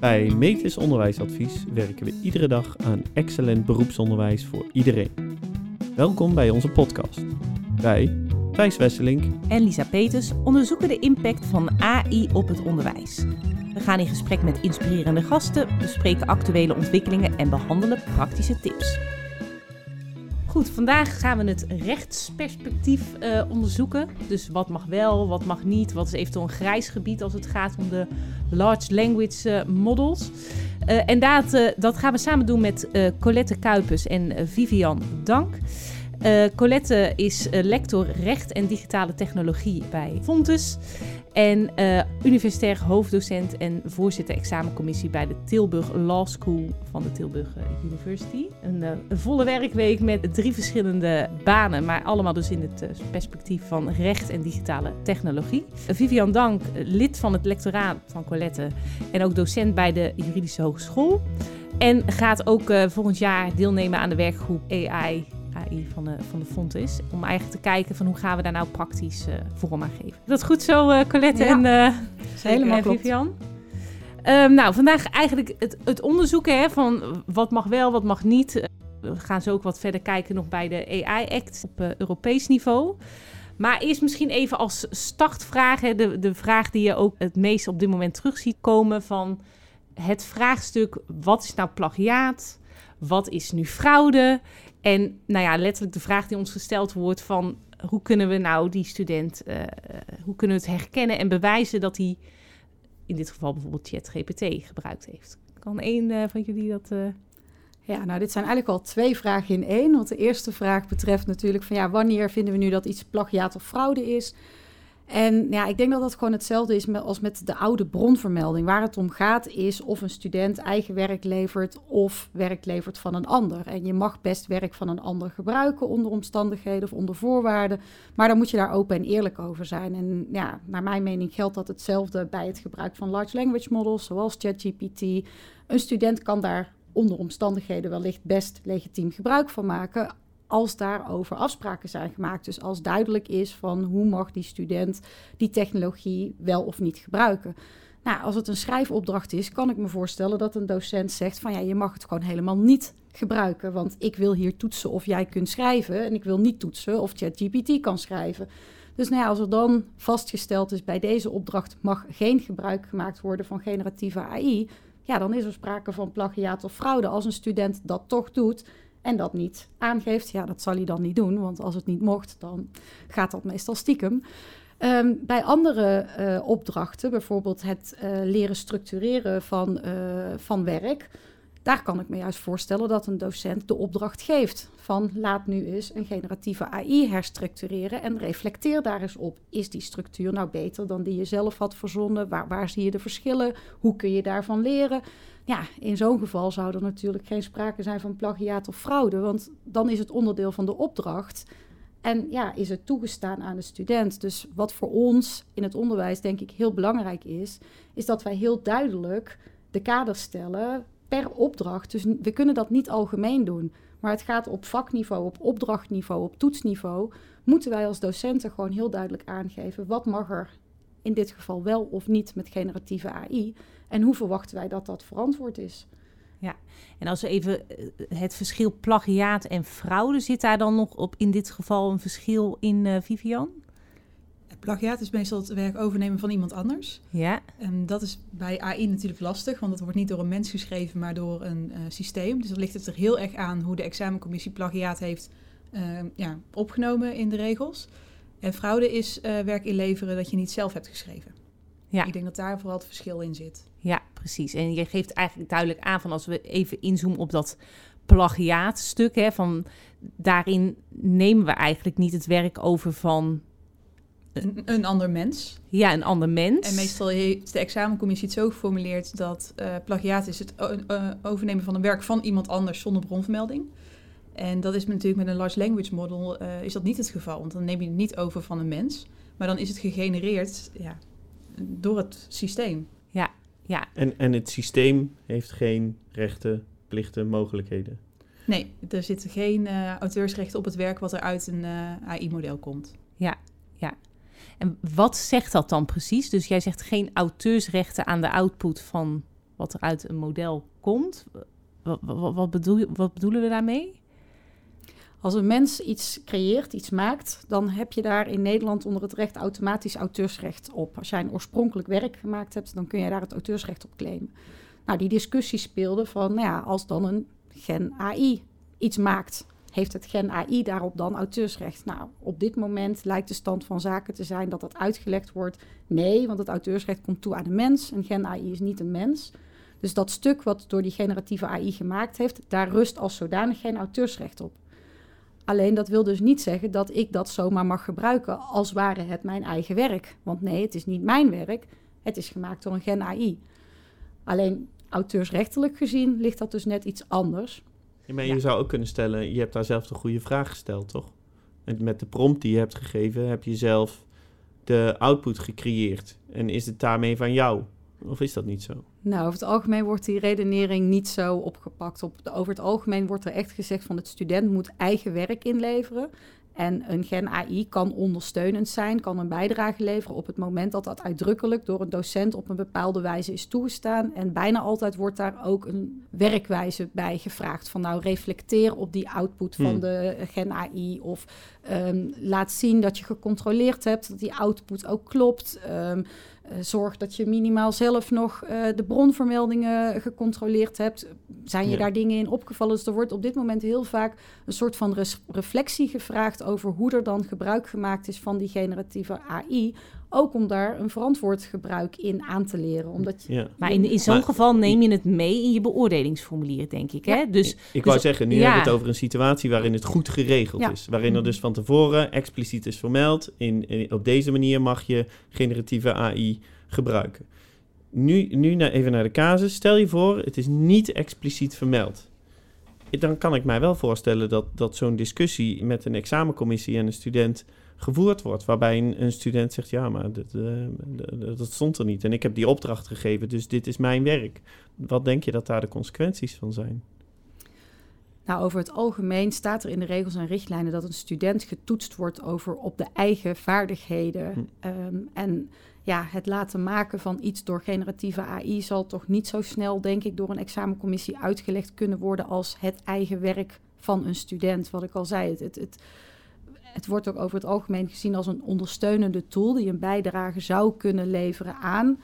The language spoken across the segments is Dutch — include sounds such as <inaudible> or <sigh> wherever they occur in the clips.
Bij Metis Onderwijsadvies werken we iedere dag aan excellent beroepsonderwijs voor iedereen. Welkom bij onze podcast. Wij, Thijs Wesselink en Lisa Peters onderzoeken de impact van AI op het onderwijs. We gaan in gesprek met inspirerende gasten, bespreken actuele ontwikkelingen en behandelen praktische tips. Goed, vandaag gaan we het rechtsperspectief uh, onderzoeken. Dus wat mag wel, wat mag niet, wat is eventueel een grijs gebied als het gaat om de large language uh, models. Uh, en dat, dat gaan we samen doen met Colette Kuipers en Vivian Dank. Colette is lector recht en digitale technologie bij Fontes. En uh, universitair hoofddocent en voorzitter examencommissie bij de Tilburg Law School van de Tilburg University. Een, een, volle werkweek met drie verschillende banen, maar allemaal dus in het perspectief van recht en digitale technologie. Vivian Dank, lid van het lectoraat van Colette en ook docent bij de Juridische Hogeschool. En gaat ook volgend jaar deelnemen aan de werkgroep AI AI van de, van de fond is. Om eigenlijk te kijken van hoe gaan we daar nou praktisch uh, vorm aan geven. Dat goed zo, uh, Colette en, uh, helemaal Vivian? Um, nou, vandaag eigenlijk het, het onderzoeken hè, van wat mag wel, wat mag niet. We gaan zo ook wat verder kijken nog bij de AI-act op Europees niveau. Maar eerst misschien even als startvraag, hè, de, de vraag die je ook het meest op dit moment terug ziet komen van het vraagstuk: wat is nou plagiaat? Wat is nu fraude? En nou ja, letterlijk de vraag die ons gesteld wordt van hoe kunnen we nou die student, uh, hoe kunnen we het herkennen en bewijzen dat hij in dit geval bijvoorbeeld ChatGPT gebruikt heeft. Kan één uh, van jullie dat... Ja, nou dit zijn eigenlijk al twee vragen in één. Want de eerste vraag betreft natuurlijk van ja, wanneer vinden we nu dat iets plagiaat of fraude is? En ja, ik denk dat dat gewoon hetzelfde is als met de oude bronvermelding. Waar het om gaat is of een student eigen werk levert of werk levert van een ander. En je mag best werk van een ander gebruiken onder omstandigheden of onder voorwaarden. Maar dan moet je daar open en eerlijk over zijn. En ja, naar mijn mening geldt dat hetzelfde bij het gebruik van large language models zoals ChatGPT. Een student kan daar onder omstandigheden wellicht best legitiem gebruik van maken als daarover afspraken zijn gemaakt. Dus als duidelijk is van hoe mag die student die technologie wel of niet gebruiken. Nou, als het een schrijfopdracht is, kan ik me voorstellen dat een docent zegt van ja, je mag het gewoon helemaal niet gebruiken, want ik wil hier toetsen of jij kunt schrijven en ik wil niet toetsen of ChatGPT kan schrijven. Dus nou ja, als er dan vastgesteld is bij deze opdracht mag geen gebruik gemaakt worden van generatieve AI, ja, dan is er sprake van plagiaat of fraude. Als een student dat toch doet, en dat niet aangeeft, ja, dat zal hij dan niet doen, want als het niet mocht, dan gaat dat meestal stiekem. Um, bij andere uh, opdrachten, bijvoorbeeld het uh, leren structureren van, uh, van werk, daar kan ik me juist voorstellen dat een docent de opdracht geeft van laat nu eens een generatieve AI herstructureren en reflecteer daar eens op. Is die structuur nou beter dan die je zelf had verzonnen? Waar, waar zie je de verschillen? Hoe kun je daarvan leren? Ja, in zo'n geval zou er natuurlijk geen sprake zijn van plagiaat of fraude, want dan is het onderdeel van de opdracht. En ja, is het toegestaan aan de student. Dus wat voor ons in het onderwijs denk ik heel belangrijk is, is dat wij heel duidelijk de kaders stellen per opdracht. Dus we kunnen dat niet algemeen doen. Maar het gaat op vakniveau, op opdrachtniveau, op toetsniveau. Moeten wij als docenten gewoon heel duidelijk aangeven wat mag er in dit geval wel of niet met generatieve AI. En hoe verwachten wij dat dat verantwoord is? Ja, en als we even eh, het verschil plagiaat en fraude, zit daar dan nog op in dit geval een verschil in, uh, Vivian? Plagiaat is meestal het werk overnemen van iemand anders. Ja. En dat is bij AI natuurlijk lastig, want dat wordt niet door een mens geschreven, maar door een uh, systeem. Dus dan ligt het er heel erg aan hoe de examencommissie plagiaat heeft ja, opgenomen in de regels. En fraude is werk inleveren dat je niet zelf hebt geschreven. Ja. Ik denk dat daar vooral het verschil in zit. Precies. En je geeft eigenlijk duidelijk aan van als we even inzoomen op dat plagiaatstuk, hè, van daarin nemen we eigenlijk niet het werk over van een, een, ander mens. Ja, een ander mens. En meestal heeft de examencommissie het zo geformuleerd dat uh, plagiaat is het uh, overnemen van een werk van iemand anders zonder bronvermelding. En dat is natuurlijk met een large language model uh, is dat niet het geval, want dan neem je het niet over van een mens, maar dan is het gegenereerd ja, door het systeem. Ja. En, en het systeem heeft geen rechten, plichten, mogelijkheden? Nee, er zitten geen uh, auteursrechten op het werk wat er uit een uh, AI-model komt. Ja, ja. En wat zegt dat dan precies? Dus jij zegt geen auteursrechten aan de output van wat er uit een model komt. Wat, wat, wat, bedoel, wat bedoelen we daarmee? Als een mens iets creëert, iets maakt, dan heb je daar in Nederland onder het recht automatisch auteursrecht op. Als jij een oorspronkelijk werk gemaakt hebt, dan kun je daar het auteursrecht op claimen. Nou, die discussie speelde van, nou ja, als dan een gen AI iets maakt, heeft het gen AI daarop dan auteursrecht? Nou, op dit moment lijkt de stand van zaken te zijn dat dat uitgelegd wordt. Nee, want het auteursrecht komt toe aan de mens. Een gen AI is niet een mens. Dus dat stuk wat door die generatieve AI gemaakt heeft, daar rust als zodanig geen auteursrecht op. Alleen dat wil dus niet zeggen dat ik dat zomaar mag gebruiken als ware het mijn eigen werk. Want nee, het is niet mijn werk. Het is gemaakt door een gen AI. Alleen auteursrechtelijk gezien ligt dat dus net iets anders. Ja, maar je zou ook kunnen stellen, je hebt daar zelf de goede vraag gesteld, toch? En met de prompt die je hebt gegeven, heb je zelf de output gecreëerd. En is het daarmee van jou? Of is dat niet zo? Nou, over het algemeen wordt die redenering niet zo opgepakt. Op, over het algemeen wordt er echt gezegd van het student moet eigen werk inleveren. En een gen AI kan ondersteunend zijn, kan een bijdrage leveren op het moment dat dat uitdrukkelijk door een docent op een bepaalde wijze is toegestaan. En bijna altijd wordt daar ook een werkwijze bij gevraagd. Van nou, reflecteer op die output van Hmm. de gen AI. Of ehm, laat zien dat je gecontroleerd hebt, dat die output ook klopt. Eh, zorg dat je minimaal zelf nog eh, de bronvermeldingen gecontroleerd hebt. Zijn je Ja. daar dingen in opgevallen? Dus er wordt op dit moment heel vaak een soort van reflectie gevraagd over hoe er dan gebruik gemaakt is van die generatieve AI. Ook om daar een verantwoord gebruik in aan te leren. Omdat je, Ja. Maar in, in zo'n geval neem je het mee in je beoordelingsformulier, denk ik. Hè? Ja. Dus Ik, ik wou dus- zeggen, nu ja. hebben we het over een situatie waarin het goed geregeld is. Waarin er dus van tevoren expliciet is vermeld, in, in- op deze manier mag je generatieve AI gebruiken. Nu, nu naar, even naar de casus. Stel je voor, het is niet expliciet vermeld. Dan kan ik mij wel voorstellen dat, dat zo'n discussie met een examencommissie en een student gevoerd wordt. Waarbij een, een student zegt, ja, maar dat, eh, dat- dat stond er niet. En ik heb die opdracht gegeven, dus dit is mijn werk. Wat denk je dat daar de consequenties van zijn? nou, over het algemeen staat er in de regels en richtlijnen dat een student getoetst wordt over op de eigen vaardigheden. Hm. Ehm, en ja, het laten maken van iets door generatieve AI zal toch niet zo snel, denk ik, door een examencommissie uitgelegd kunnen worden als het eigen werk van een student. Wat ik al zei, het, het, het, het wordt ook over het algemeen gezien als een ondersteunende tool die een bijdrage zou kunnen leveren aan.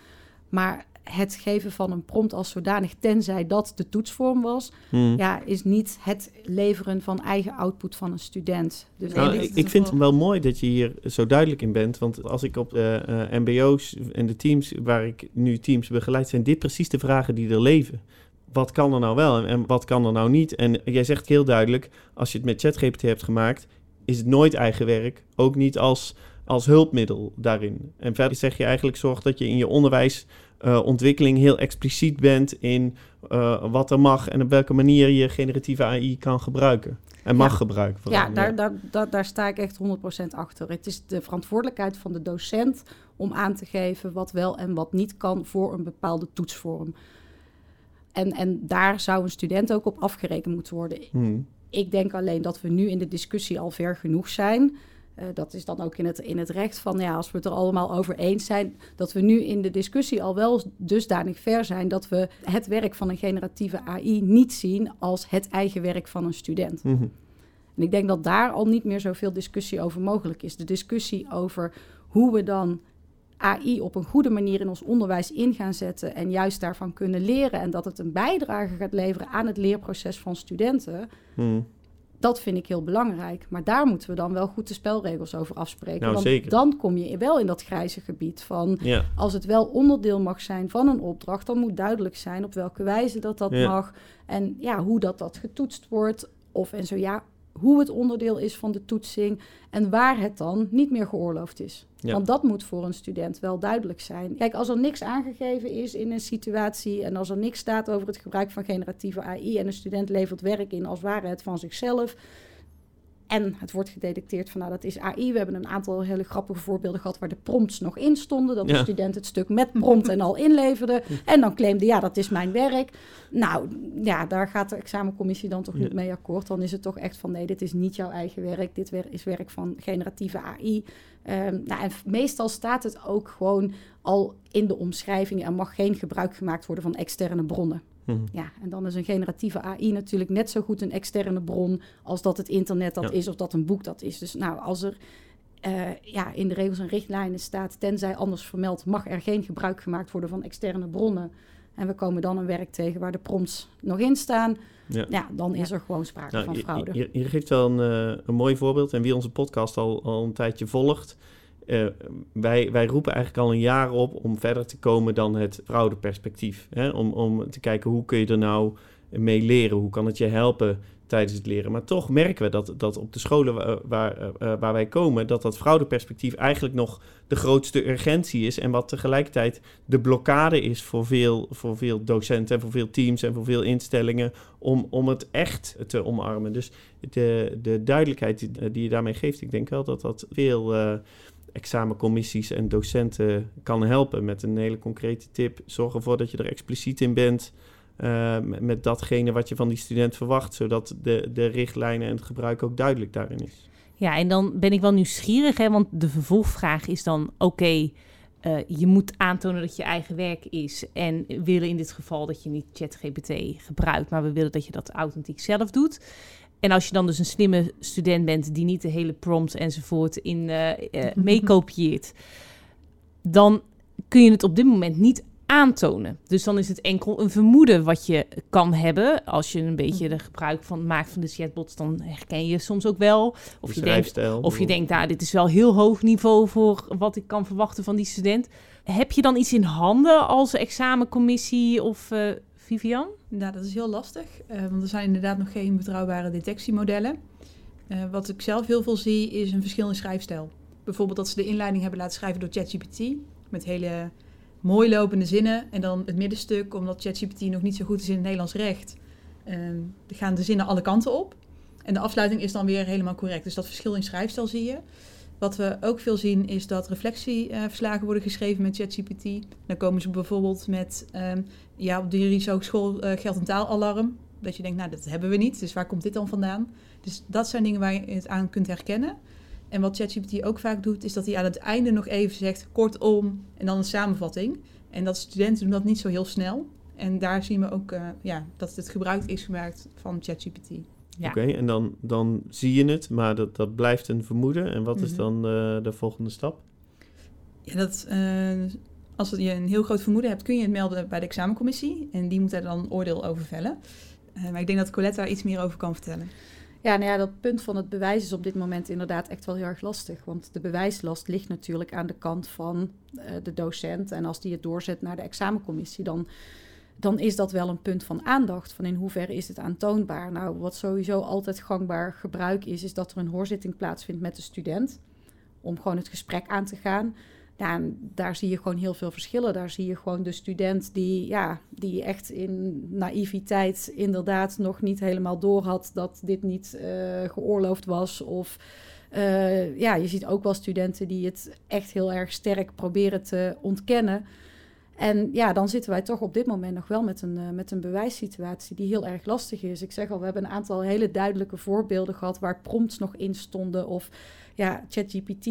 Maar het geven van een prompt als zodanig, tenzij dat de toetsvorm was, Hmm. ja, is niet het leveren van eigen output van een student. Dus Nou, ik, ik vind het wel mooi dat je hier zo duidelijk in bent. Want als ik op de eh, MBO's en de teams waar ik nu teams begeleid, zijn dit precies de vragen die er leven. Wat kan er nou wel en, en wat kan er nou niet? En jij zegt heel duidelijk, als je het met ChatGPT hebt gemaakt, is het nooit eigen werk. Ook niet als, als hulpmiddel daarin. En verder zeg je eigenlijk, zorg dat je in je onderwijsontwikkeling heel expliciet bent in eh, wat er mag en op welke manier je generatieve AI kan gebruiken. En mag Ja. gebruiken. vooral. ja, daar, daar, daar, daar sta ik echt 100% achter. Het is de verantwoordelijkheid van de docent om aan te geven wat wel en wat niet kan voor een bepaalde toetsvorm. En, en daar zou een student ook op afgerekend moeten worden. Hmm. Ik denk alleen dat we nu in de discussie al ver genoeg zijn. Eh, dat is dan ook in het, in het recht van, ja, als we het er allemaal over eens zijn, dat we nu in de discussie al wel dusdanig ver zijn dat we het werk van een generatieve AI niet zien als het eigen werk van een student. Mhm. En ik denk dat daar al niet meer zoveel discussie over mogelijk is. De discussie over hoe we dan AI op een goede manier in ons onderwijs in gaan zetten en juist daarvan kunnen leren en dat het een bijdrage gaat leveren aan het leerproces van studenten, Hmm. dat vind ik heel belangrijk. Maar daar moeten we dan wel goed de spelregels over afspreken. Nou, want zeker. dan kom je wel in dat grijze gebied van Ja. als het wel onderdeel mag zijn van een opdracht, dan moet duidelijk zijn op welke wijze dat dat Ja. mag en ja, hoe dat, dat getoetst wordt. Of en zo ja, hoe het onderdeel is van de toetsing en waar het dan niet meer geoorloofd is. Want dat moet voor een student wel duidelijk zijn. Kijk, als er niks aangegeven is in een situatie en als er niks staat over het gebruik van generatieve AI en een student levert werk in als ware het van zichzelf. En het wordt gedetecteerd van, nou, dat is AI. We hebben een aantal hele grappige voorbeelden gehad waar de prompts nog in stonden. Dat de Ja. student het stuk met prompt en al inleverde. <laughs> En dan claimde, ja, dat is mijn werk. Nou, ja, daar gaat de examencommissie dan toch niet mee akkoord. Dan is het toch echt van, nee, dit is niet jouw eigen werk. Dit is werk van generatieve AI. Ehm, nou, en meestal staat het ook gewoon al in de omschrijving. Er mag geen gebruik gemaakt worden van externe bronnen. Mhm. Ja, en dan is een generatieve AI natuurlijk net zo goed een externe bron als dat het internet dat Ja. is of dat een boek dat is. Dus nou, als er eh, ja, in de regels en richtlijnen staat, tenzij anders vermeld, mag er geen gebruik gemaakt worden van externe bronnen. En we komen dan een werk tegen waar de prompts nog in staan. Ja. Ja, dan is er gewoon sprake Nou, van fraude. Je, je geeft wel een, eh, een mooi voorbeeld. En wie onze podcast al, al een tijdje volgt, eh, wij, wij roepen eigenlijk al een jaar op om verder te komen dan het fraudeperspectief. Hè? Om, om te kijken hoe kun je er nou mee leren, hoe kan het je helpen tijdens het leren. Maar toch merken we dat, dat op de scholen waar, waar, eh, waar wij komen, dat dat fraudeperspectief eigenlijk nog de grootste urgentie is. En wat tegelijkertijd de blokkade is voor veel, voor veel docenten en voor veel teams en voor veel instellingen om, om het echt te omarmen. Dus de, de duidelijkheid die, je daarmee geeft, ik denk wel dat dat veel eh, examencommissies en docenten kan helpen met een hele concrete tip. Zorg ervoor dat je er expliciet in bent. eh, met, datgene wat je van die student verwacht, zodat de, de richtlijnen en het gebruik ook duidelijk daarin is. Ja, en dan ben ik wel nieuwsgierig, hè, want de vervolgvraag is dan: oké, eh, je moet aantonen dat je eigen werk is. En willen in dit geval dat je niet ChatGPT gebruikt, maar we willen dat je dat authentiek zelf doet. En als je dan dus een slimme student bent die niet de hele prompts enzovoort in eh eh, <laughs> meekopieert, dan kun je het op dit moment niet aantonen. Dus dan is het enkel een vermoeden wat je kan hebben. Als je een beetje de gebruik van maakt van de chatbots, dan herken je soms ook wel. Of je denkt, schrijfstijl. of je denkt, nou, dit is wel heel hoog niveau voor wat ik kan verwachten van die student. Heb je dan iets in handen als examencommissie of eh, Vivian? Nou, dat is heel lastig, eh, want er zijn inderdaad nog geen betrouwbare detectiemodellen. Eh, wat ik zelf heel veel zie, is een verschil in schrijfstijl. Bijvoorbeeld dat ze de inleiding hebben laten schrijven door ChatGPT, met hele mooi lopende zinnen. En dan het middenstuk, omdat ChatGPT nog niet zo goed is in het Nederlands recht, eh, gaan de zinnen alle kanten op. En de afsluiting is dan weer helemaal correct. Dus dat verschil in schrijfstijl zie je. Wat we ook veel zien is dat reflectieverslagen worden geschreven met ChatGPT. Dan komen ze bijvoorbeeld met ehm, ja, op de juridische hogeschool eh, geldt een taalalarm. Dat je denkt, nou, dat hebben we niet. Dus waar komt dit dan vandaan? Dus dat zijn dingen waar je het aan kunt herkennen. En wat ChatGPT ook vaak doet, is dat hij aan het einde nog even zegt, kortom, en dan een samenvatting. En dat studenten doen dat niet zo heel snel. En daar zien we ook eh, ja, dat het gebruik is gemaakt van ChatGPT. Ja. Oké, en dan, dan zie je het, maar dat, dat blijft een vermoeden. En wat is Mhm. dan eh, de volgende stap? Ja, dat, eh, als je een heel groot vermoeden hebt, kun je het melden bij de examencommissie. En die moet daar dan oordeel over vellen. Eh, maar ik denk dat Colette daar iets meer over kan vertellen. Ja, nou ja, dat punt van het bewijs is op dit moment inderdaad echt wel heel erg lastig. Want de bewijslast ligt natuurlijk aan de kant van eh, de docent. En als die het doorzet naar de examencommissie, dan, dan is dat wel een punt van aandacht. Van in hoeverre is het aantoonbaar? Nou, wat sowieso altijd gangbaar gebruik is, is dat er een hoorzitting plaatsvindt met de student. Om gewoon het gesprek aan te gaan. Daar zie je gewoon heel veel verschillen. Daar zie je gewoon de student die, ja, die echt in naïviteit inderdaad nog niet helemaal door had dat dit niet eh, geoorloofd was. Of eh, ja, je ziet ook wel studenten die het echt heel erg sterk proberen te ontkennen. En ja, dan zitten wij toch op dit moment nog wel met een, eh, met een bewijssituatie die heel erg lastig is. Ik zeg al, we hebben een aantal hele duidelijke voorbeelden gehad waar prompts nog in stonden. Of ja, ChatGPT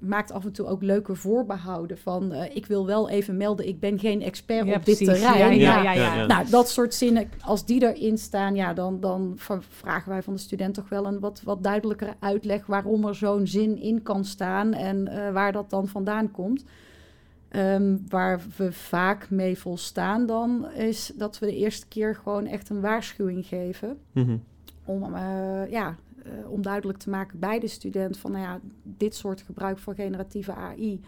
maakt af en toe ook leuke voorbehouden van eh, ik wil wel even melden, ik ben geen expert op dit terrein. Ja, ja, Ja, ja, ja. ja, ja. Nou, dat soort zinnen, als die erin staan, ja, dan, dan vragen wij van de student toch wel een wat, wat duidelijkere uitleg waarom er zo'n zin in kan staan en eh, waar dat dan vandaan komt. Ehm, waar we vaak mee volstaan dan, is dat we de eerste keer gewoon echt een waarschuwing geven. Mhm. Om, eh, ja, eh, om duidelijk te maken bij de student van, nou ja, dit soort gebruik van generatieve AI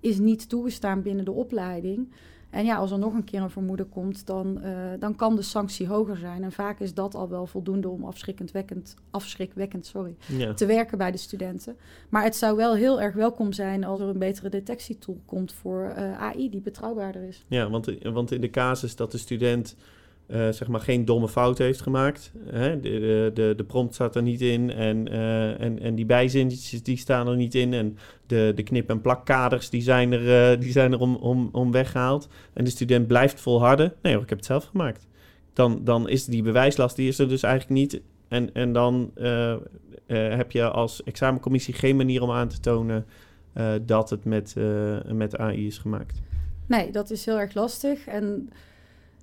is niet toegestaan binnen de opleiding. En ja, als er nog een keer een vermoeden komt, dan, eh, dan kan de sanctie hoger zijn. En vaak is dat al wel voldoende om afschrikwekkend, afschrikwekkend sorry, Ja. te werken bij de studenten. Maar het zou wel heel erg welkom zijn als er een betere detectietool komt voor eh, AI die betrouwbaarder is. Ja, want, want in de casus dat de student eh, zeg maar geen domme fout heeft gemaakt, hè, de, de, de, prompt staat er niet in en, eh, en, en die bijzinnetjes die staan er niet in en de, de knip- en plakkaders die zijn er, eh, die zijn er om, om, om weggehaald en de student blijft volharden. Nee hoor, ik heb het zelf gemaakt. Dan, dan is die bewijslast, die is er dus eigenlijk niet. En, en dan heb je als examencommissie geen manier om aan te tonen dat het met, met AI is gemaakt. Nee, dat is heel erg lastig. En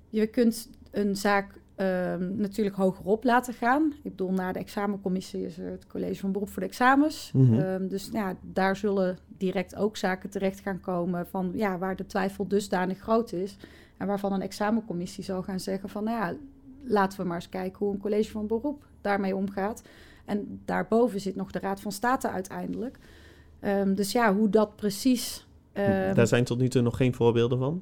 je kunt een zaak ehm, natuurlijk hogerop laten gaan. Ik bedoel, na de examencommissie is er het college van beroep voor de examens. Mhm. Ehm, dus ja, daar zullen direct ook zaken terecht gaan komen van ja, waar de twijfel dusdanig groot is. En waarvan een examencommissie zal gaan zeggen van nou ja, laten we maar eens kijken hoe een college van beroep daarmee omgaat. En daarboven zit nog de Raad van State uiteindelijk. Ehm, dus ja, hoe dat precies. ehm, Daar zijn tot nu toe nog geen voorbeelden van.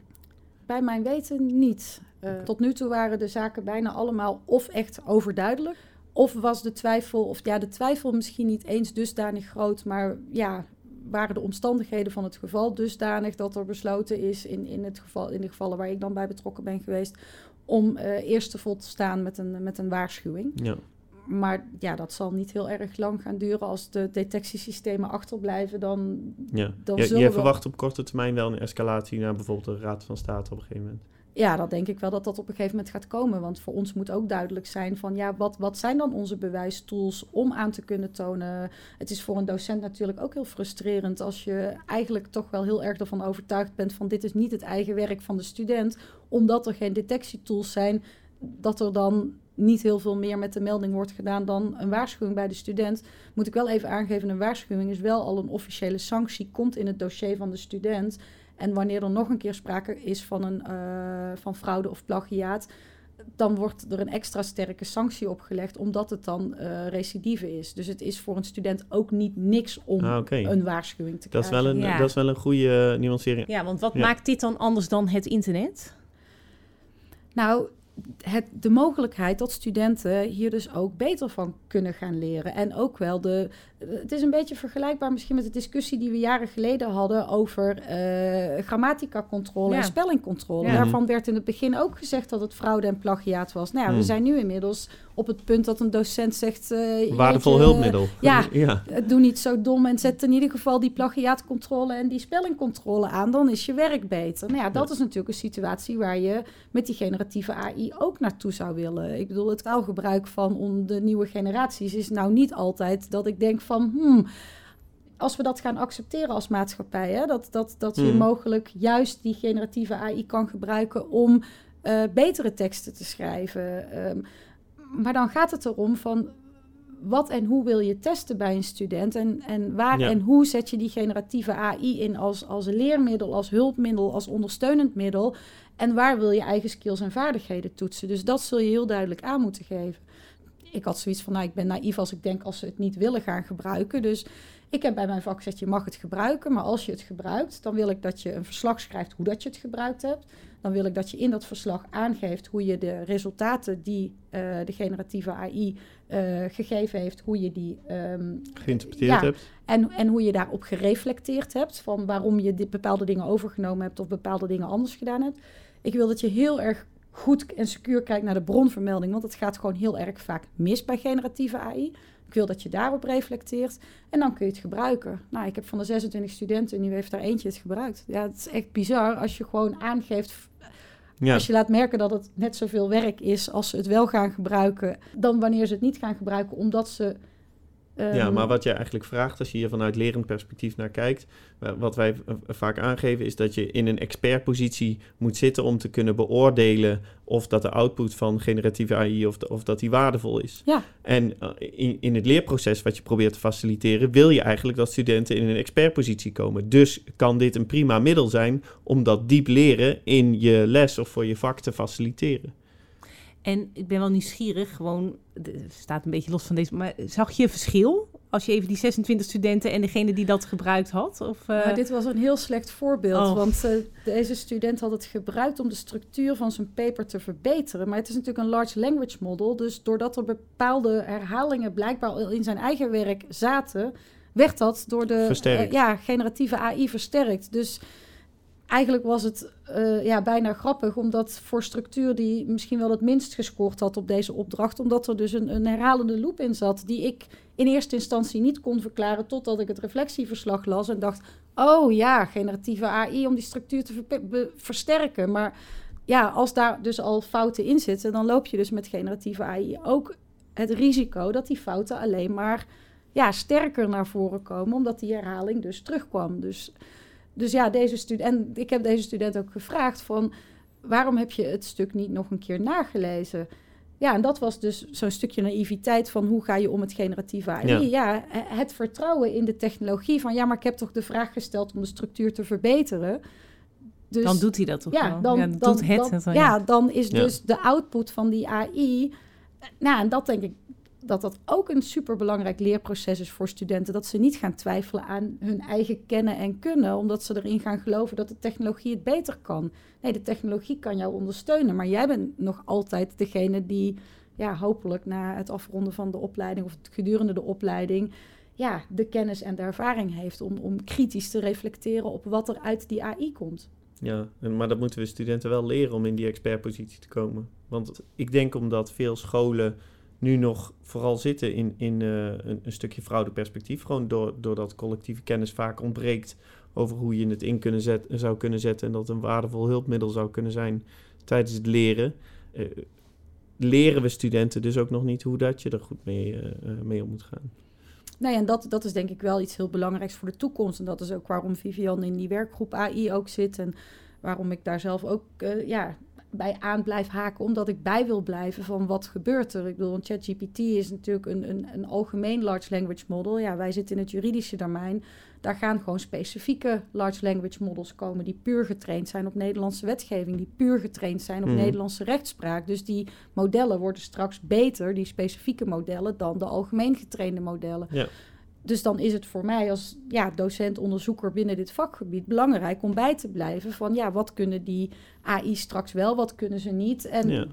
Bij mijn weten niet. Eh, tot nu toe waren de zaken bijna allemaal of echt overduidelijk. Of was de twijfel, of ja, de twijfel misschien niet eens dusdanig groot, maar ja, waren de omstandigheden van het geval dusdanig dat er besloten is, in, in, het geval, in de gevallen waar ik dan bij betrokken ben geweest, om eh, eerst te vol te staan met een, met een waarschuwing. Ja. Maar ja, dat zal niet heel erg lang gaan duren. Als de detectiesystemen achterblijven, dan, Ja. dan zullen jij verwacht op korte termijn wel een escalatie naar bijvoorbeeld de Raad van State op een gegeven moment. Ja, dat denk ik wel dat dat op een gegeven moment gaat komen. Want voor ons moet ook duidelijk zijn van ja, wat, wat zijn dan onze bewijstools om aan te kunnen tonen. Het is voor een docent natuurlijk ook heel frustrerend als je eigenlijk toch wel heel erg ervan overtuigd bent van dit is niet het eigen werk van de student. Omdat er geen detectietools zijn, dat er dan niet heel veel meer met de melding wordt gedaan dan een waarschuwing bij de student. Moet ik wel even aangeven, een waarschuwing is wel al een officiële sanctie, komt in het dossier van de student. En wanneer er nog een keer sprake is van, een, eh, van fraude of plagiaat, dan wordt er een extra sterke sanctie opgelegd, omdat het dan eh recidive is. Dus het is voor een student ook niet niks om Ah, een waarschuwing te Dat is krijgen. wel een, Ja. dat is wel een goede eh, nuancering. Ja, want wat Ja. maakt dit dan anders dan het internet? Nou, het, de mogelijkheid dat studenten hier dus ook beter van kunnen gaan leren. En ook wel de. Het is een beetje vergelijkbaar misschien met de discussie die we jaren geleden hadden over eh grammatica-controle Ja. en spellingcontrole. Ja. Daarvan werd in het begin ook gezegd dat het fraude en plagiaat was. Nou ja, we Hmm. zijn nu inmiddels op het punt dat een docent zegt. eh, Waardevol jeetje, hulpmiddel. ja. ja. eh, Doe niet zo dom en zet in ieder geval die plagiaatcontrole en die spellingcontrole aan. Dan is je werk beter. Nou ja, dat is natuurlijk een situatie waar je met die generatieve AI ook naartoe zou willen. Ik bedoel, het taalgebruik van de nieuwe generaties is nou niet altijd dat ik denk van... Hmm, als we dat gaan accepteren als maatschappij, hè, dat, dat, dat je Hmm. mogelijk juist die generatieve AI kan gebruiken om eh, betere teksten te schrijven. Ehm, maar dan gaat het erom van wat en hoe wil je testen bij een student en, en waar Ja. en hoe zet je die generatieve AI in als, als leermiddel, als hulpmiddel, als ondersteunend middel en waar wil je eigen skills en vaardigheden toetsen. Dus dat zul je heel duidelijk aan moeten geven. Ik had zoiets van, nou, ik ben naïef als ik denk als ze het niet willen gaan gebruiken. Dus ik heb bij mijn vak gezegd, je mag het gebruiken, maar als je het gebruikt, dan wil ik dat je een verslag schrijft hoe dat je het gebruikt hebt. Dan wil ik dat je in dat verslag aangeeft hoe je de resultaten die eh, de generatieve AI eh, gegeven heeft, hoe je die ehm, Geïnterpreteerd Ja. hebt. en, en hoe je daarop gereflecteerd hebt, van waarom je dit bepaalde dingen overgenomen hebt of bepaalde dingen anders gedaan hebt. Ik wil dat je heel erg goed en secuur kijkt naar de bronvermelding, want het gaat gewoon heel erg vaak mis bij generatieve AI. Ik wil dat je daarop reflecteert en dan kun je het gebruiken. Nou, ik heb van de 26 studenten, nu heeft daar eentje het gebruikt. Ja, het is echt bizar als je gewoon aangeeft Ja. als je laat merken dat het net zoveel werk is als ze het wel gaan gebruiken, dan wanneer ze het niet gaan gebruiken, omdat ze. Ja, ehm, maar wat je eigenlijk vraagt als je hier vanuit lerend perspectief naar kijkt, wa- wat wij vaak aangeven is dat je in een expertpositie moet zitten om te kunnen beoordelen of dat de output van generatieve AI of, de- of dat die waardevol is. Ja. En eh, in, in het leerproces wat je probeert te faciliteren, wil je eigenlijk dat studenten in een expertpositie komen. Dus kan dit een prima middel zijn om dat diep leren in je les of voor je vak te faciliteren. En ik ben wel nieuwsgierig, gewoon, het staat een beetje los van deze, maar zag je een verschil als je even die 26 studenten en degene die dat gebruikt had? Of, eh, Nou, dit was een heel slecht voorbeeld, Oh. want eh, deze student had het gebruikt om de structuur van zijn paper te verbeteren. Maar het is natuurlijk een large language model, dus doordat er bepaalde herhalingen blijkbaar al in zijn eigen werk zaten, werd dat door de eh, ja, generatieve AI versterkt. Dus eigenlijk was het eh, ja, bijna grappig, omdat voor structuur die misschien wel het minst gescoord had op deze opdracht, omdat er dus een, een herhalende loop in zat, die ik in eerste instantie niet kon verklaren, totdat ik het reflectieverslag las en dacht, oh ja, generatieve AI om die structuur te versterken. Maar ja, als daar dus al fouten in zitten, dan loop je dus met generatieve AI ook het risico dat die fouten alleen maar ja, sterker naar voren komen, omdat die herhaling dus terugkwam. Dus, dus ja, deze student, en ik heb deze student ook gevraagd van, waarom heb je het stuk niet nog een keer nagelezen? Ja, en dat was dus zo'n stukje naïviteit van hoe ga je om met generatieve AI. Ja. Ja. het vertrouwen in de technologie van ja, maar ik heb toch de vraag gesteld om de structuur te verbeteren. Dus, dan doet hij dat toch ja, wel? dan, ja, dan, doet het dan- het dan, ja, dan is Ja. dus de output van die AI. Nou, en dat denk ik dat dat ook een superbelangrijk leerproces is voor studenten. Dat ze niet gaan twijfelen aan hun eigen kennen en kunnen, omdat ze erin gaan geloven dat de technologie het beter kan. Nee, de technologie kan jou ondersteunen, maar jij bent nog altijd degene die, ja, hopelijk na het afronden van de opleiding of gedurende de opleiding, ja, de kennis en de ervaring heeft om, om kritisch te reflecteren op wat er uit die AI komt. Ja, maar dat moeten we studenten wel leren om in die expertpositie te komen. Want ik denk omdat veel scholen nu nog vooral zitten in, in eh, een, een stukje fraudeperspectief. Gewoon door, doordat collectieve kennis vaak ontbreekt over hoe je het in kunnen zet, zou kunnen zetten. En dat een waardevol hulpmiddel zou kunnen zijn tijdens het leren. Eh, leren we studenten dus ook nog niet hoe dat je er goed mee, eh, mee om moet gaan. Nou ja, en dat, dat is denk ik wel iets heel belangrijks voor de toekomst. En dat is ook waarom Vivian in die werkgroep AI ook zit. En waarom ik daar zelf ook ja, bij aan blijf haken. Omdat ik bij wil blijven van wat gebeurt er. Ik bedoel, ChatGPT is natuurlijk een, een, een algemeen large language model. Ja, wij zitten in het juridische domein. Daar gaan gewoon specifieke large language models komen... die puur getraind zijn op Nederlandse wetgeving. Die puur getraind zijn op Mhm. Nederlandse rechtspraak. Dus die modellen worden straks beter, die specifieke modellen... dan de algemeen getrainde modellen. Ja. Dus dan is het voor mij als ja, docent, onderzoeker binnen dit vakgebied belangrijk om bij te blijven van ja, wat kunnen die AI straks wel, wat kunnen ze niet? En, Ja.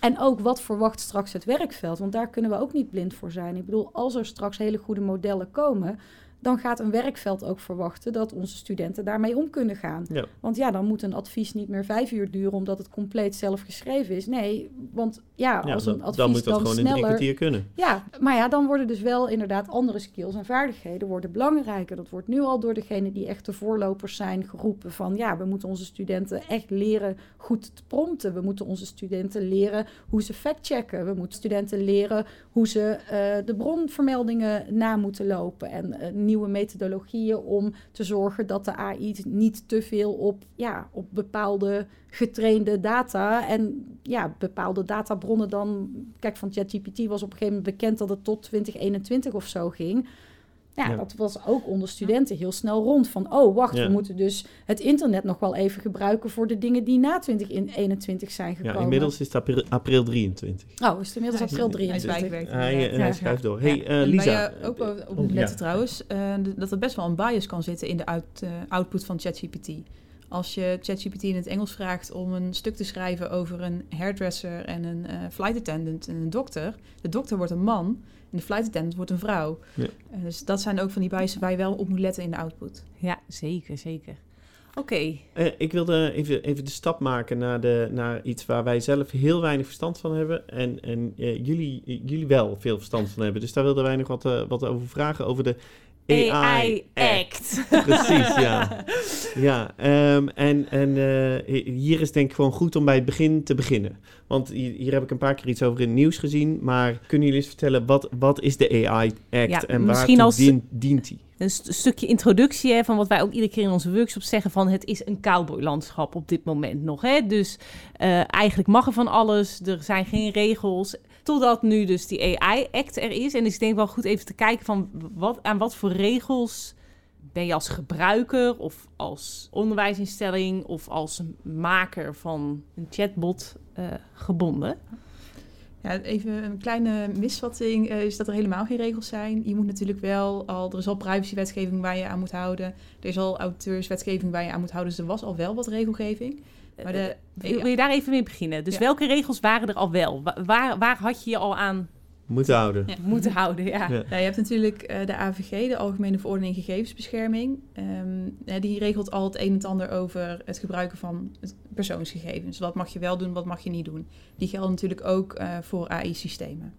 en ook wat verwacht straks het werkveld? Want daar kunnen we ook niet blind voor zijn. Ik bedoel, als er straks hele goede modellen komen, dan gaat een werkveld ook verwachten dat onze studenten daarmee om kunnen gaan. Ja. Want ja, dan moet een advies niet meer vijf uur duren omdat het compleet zelf geschreven is. Nee, want ja, Ja, als dan, een advies dan moet dat dan gewoon in drie sneller... kwartier kunnen. Ja, maar ja, dan worden dus wel inderdaad andere skills en vaardigheden worden belangrijker. Dat wordt nu al door degene die echt de voorlopers zijn geroepen van ja, we moeten onze studenten echt leren goed te prompten. We moeten onze studenten leren hoe ze factchecken. We moeten studenten leren hoe ze eh, de bronvermeldingen na moeten lopen en eh, nieuwe methodologieën om te zorgen dat de AI niet te veel op, ja, op bepaalde getrainde data en ja, bepaalde databronnen dan... Kijk, van ChatGPT was op een gegeven moment bekend dat het tot 2021 of zo ging. Ja, Ja. dat was ook onder studenten heel snel rond. Van, oh, wacht, Ja. we moeten dus het internet nog wel even gebruiken... voor de dingen die na 2021 zijn gekomen. Ja, inmiddels is het april, april 23. Oh, is het inmiddels Hij april hij is 23? bijgewerkt. Hij, inderdaad. en hij Ja. schuift door. Hey, eh, En Lisa. eh, ook op oh, op letten ja. trouwens, eh, dat er best wel een bias kan zitten in de out- eh, output van ChatGPT. Als je ChatGPT in het Engels vraagt om een stuk te schrijven over een hairdresser en een eh, flight attendant en een dokter. De dokter wordt een man en de flight attendant wordt een vrouw. Ja. Eh, dus dat zijn ook van die biases waar je wel op moet letten in de output. Ja, zeker, zeker. Oké, Eh, ik wilde even, even de stap maken naar, de, naar iets waar wij zelf heel weinig verstand van hebben. En, en eh, jullie, jullie wel veel verstand van hebben. Dus daar wilden wij nog wat, eh, wat over vragen. Over de AI, Act. <laughs> Precies, ja. Ja, ehm, en, en eh, hier is denk ik gewoon goed om bij het begin te beginnen. Want hier, heb ik een paar keer iets over in het nieuws gezien. Maar kunnen jullie eens vertellen, wat, wat is de AI Act Ja, en waartoe als- dient, dient die? Een st- stukje introductie hè, van wat wij ook iedere keer in onze workshops zeggen van het is een cowboylandschap op dit moment nog. Hè? Dus eh, eigenlijk mag er van alles, er zijn geen regels. Totdat nu dus die AI-act er is. En dus ik denk wel goed even te kijken van wat, aan wat voor regels ben je als gebruiker of als onderwijsinstelling of als maker van een chatbot eh, gebonden. Ja, even een kleine misvatting eh, is dat er helemaal geen regels zijn. Je moet natuurlijk wel al, er is al privacywetgeving waar je aan moet houden. Er is al auteurswetgeving waar je aan moet houden. Dus er was al wel wat regelgeving. Maar de, Wil, wil je daar even mee beginnen? Dus Ja. welke regels waren er al wel? Wa- Waar, waar had je je al aan Moeten houden. Ja. moeten houden? Ja. Ja. Nou, je hebt natuurlijk eh, de AVG, de Algemene Verordening Gegevensbescherming. Ehm, eh, die regelt al het een en het ander over het gebruiken van persoonsgegevens. Wat mag je wel doen, wat mag je niet doen. Die gelden natuurlijk ook eh, voor AI-systemen.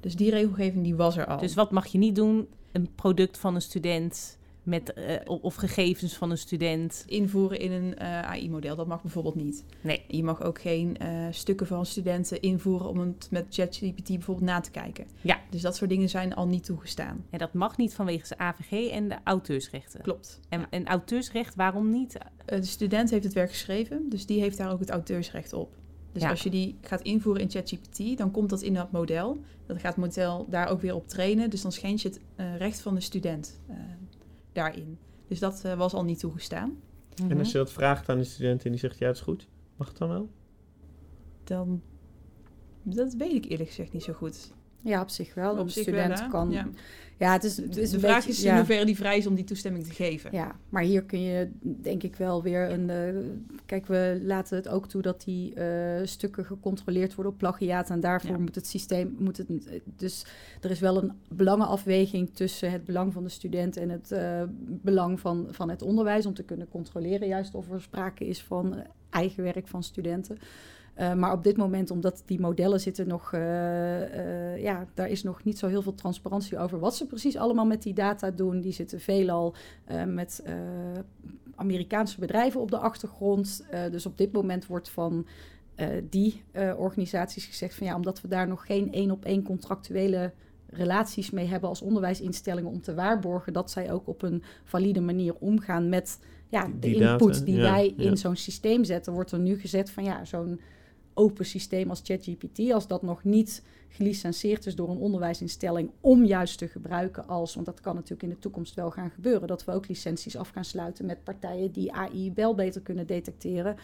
Dus die regelgeving die was er al. Dus wat mag je niet doen? Een product van een student met, eh, of gegevens van een student. Invoeren in een eh, AI-model, dat mag bijvoorbeeld niet. Nee. Je mag ook geen eh, stukken van studenten invoeren om het met ChatGPT bijvoorbeeld na te kijken. Ja. Dus dat soort dingen zijn al niet toegestaan. En dat mag niet vanwege de AVG en de auteursrechten. Klopt. En, Ja. en auteursrecht, waarom niet? De student heeft het werk geschreven, dus die heeft daar ook het auteursrecht op. Dus Ja. als je die gaat invoeren in ChatGPT, dan komt dat in dat model. Dan gaat het model daar ook weer op trainen. Dus dan schendt je het recht van de student daarin. Dus dat eh, was al niet toegestaan. En Mhm. als je dat vraagt aan de student en die zegt ja, het is goed, mag het dan wel? Dan, dat weet ik eerlijk gezegd niet zo goed. Ja, op zich wel. Op Een zich student wel, kan... Ja. Ja, het is, het is de vraag beetje- is ja. in hoeverre die vrij is om die toestemming te geven. Ja, maar hier kun je denk ik wel weer een. eh, kijk, we laten het ook toe dat die eh, stukken gecontroleerd worden op plagiaat. En daarvoor Ja. moet het systeem. Moet het, dus er is wel een belangenafweging tussen het belang van de student en het eh, belang van, van het onderwijs. Om te kunnen controleren, juist of er sprake is van eigen werk van studenten. Eh, maar op dit moment, omdat die modellen zitten nog, eh, eh, ja, daar is nog niet zo heel veel transparantie over wat ze precies allemaal met die data doen. Die zitten veelal met Amerikaanse bedrijven op de achtergrond. Dus op dit moment wordt van die organisaties gezegd van ja, omdat we daar nog geen één op één contractuele relaties mee hebben als onderwijsinstellingen om te waarborgen dat zij ook op een valide manier omgaan met ja, de die input data, die ja, wij in zo'n systeem zetten, wordt er nu gezet van ja, zo'n open systeem als ChatGPT, als dat nog niet gelicenseerd is door een onderwijsinstelling om juist te gebruiken als, want dat kan natuurlijk in de toekomst wel gaan gebeuren, dat we ook licenties af gaan sluiten met partijen die AI wel beter kunnen detecteren.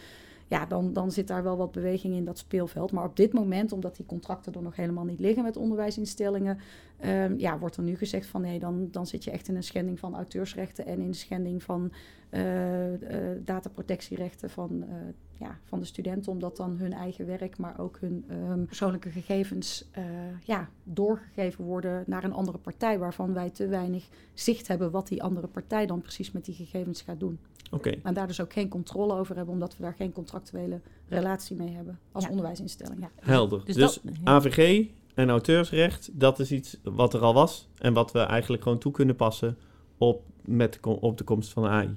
Ja, dan, dan zit daar wel wat beweging in dat speelveld. Maar op dit moment, omdat die contracten er nog helemaal niet liggen met onderwijsinstellingen, ehm, ja, wordt er nu gezegd van nee, dan, dan zit je echt in een schending van auteursrechten en in een schending van eh, eh, dataprotectierechten van, eh, ja, van de studenten, omdat dan hun eigen werk, maar ook hun ehm, persoonlijke gegevens eh, ja, doorgegeven worden naar een andere partij, waarvan wij te weinig zicht hebben wat die andere partij dan precies met die gegevens gaat doen. Oké, En daar dus ook geen controle over hebben, omdat we daar geen contractuele relatie mee hebben als Ja. onderwijsinstelling. Ja. helder. Dus Dus, dat- ja. AVG en auteursrecht, dat is iets wat er al was en wat we eigenlijk gewoon toe kunnen passen op, met de, kom- op de komst van de AI.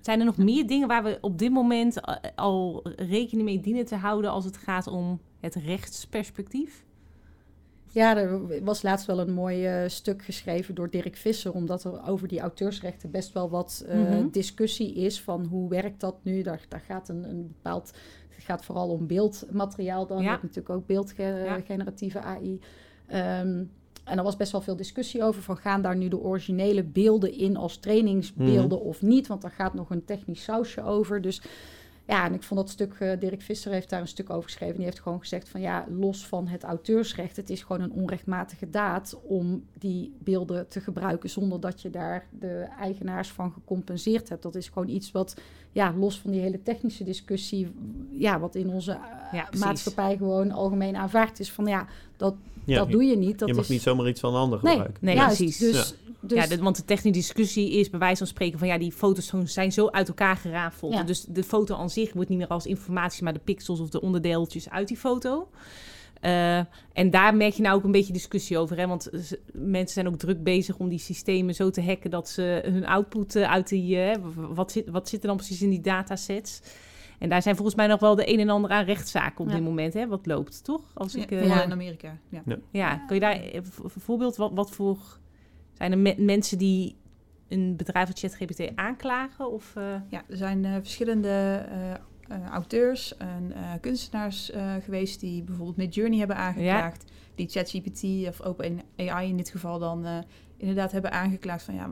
Zijn er nog meer dingen waar we op dit moment eh, al rekening mee dienen te houden als het gaat om het rechtsperspectief? Ja, er was laatst wel een mooi eh, stuk geschreven door Dirk Visser, omdat er over die auteursrechten best wel wat eh, Mhm. discussie is van hoe werkt dat nu. Daar, daar gaat een, een bepaald, gaat vooral om beeldmateriaal dan. Ja. Je hebt natuurlijk ook beeldgeneratieve AI. Ehm, en er was best wel veel discussie over van gaan daar nu de originele beelden in als trainingsbeelden of niet, want daar gaat nog een technisch sausje over. Dus ja, en ik vond dat stuk, eh, Dirk Visser heeft daar een stuk over geschreven. Die heeft gewoon gezegd van ja, los van het auteursrecht, het is gewoon een onrechtmatige daad om die beelden te gebruiken zonder dat je daar de eigenaars van gecompenseerd hebt. Dat is gewoon iets wat, ja, los van die hele technische discussie, ja, wat in onze eh, Ja, maatschappij gewoon algemeen aanvaard is van ja, dat, Ja, dat je, doe je niet. Dat je mag is, niet zomaar iets van een ander Nee, gebruiken. Nee, juist, precies. Dus, dus, ja, de- want de technische discussie is bij wijze van spreken van ja, die foto's zo- zijn zo uit elkaar gerafeld. Ja. Dus de foto aan zich wordt niet meer als informatie, maar de pixels of de onderdeeltjes uit die foto. Eh, en daar merk je nou ook een beetje discussie over. Hè? Want mensen zijn ook druk bezig om die systemen zo te hacken dat ze hun output eh, uit die. eh, wat, zit, wat zit er dan precies in die datasets? En daar zijn volgens mij nog wel de een en ander aan rechtszaken op Ja. dit moment, hè? Wat loopt, toch? Als Ja, ik, ja. in Amerika. Ja. ja, kan je daar v- voorbeeld, wat, wat voor... Zijn er me- mensen die een bedrijf als ChatGPT aanklagen? Of, eh, Ja, er zijn eh, verschillende eh, auteurs en eh, kunstenaars eh, geweest die bijvoorbeeld Midjourney hebben aangeklaagd. Die ChatGPT of OpenAI in dit geval dan eh, inderdaad hebben aangeklaagd van ja,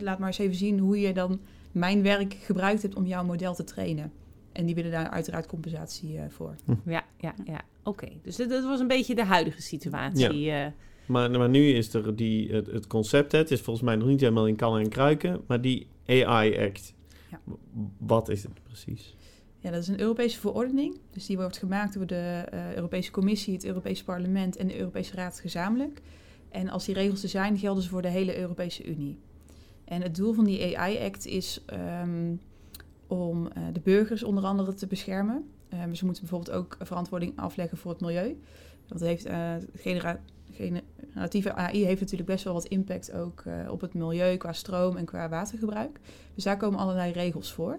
laat maar eens even zien hoe je dan mijn werk gebruikt hebt om jouw model te trainen. En die willen daar uiteraard compensatie eh, voor. ja, ja, ja. Oké, dus dit, dit was een beetje de huidige situatie. eh. Maar, maar nu is er die, het, het concept, het is volgens mij nog niet helemaal in kannen en kruiken, maar die AI Act, Ja. wat is het precies? Ja, dat is een Europese verordening. Dus die wordt gemaakt door de eh, Europese Commissie, het Europese Parlement en de Europese Raad gezamenlijk. En als die regels er zijn, gelden ze voor de hele Europese Unie. En het doel van die AI-act is ehm, om eh, de burgers onder andere te beschermen. maar ze moeten bijvoorbeeld ook verantwoording afleggen voor het milieu. Want heeft, genera generatieve AI heeft natuurlijk best wel wat impact ook op het milieu qua stroom en qua watergebruik. Dus daar komen allerlei regels voor.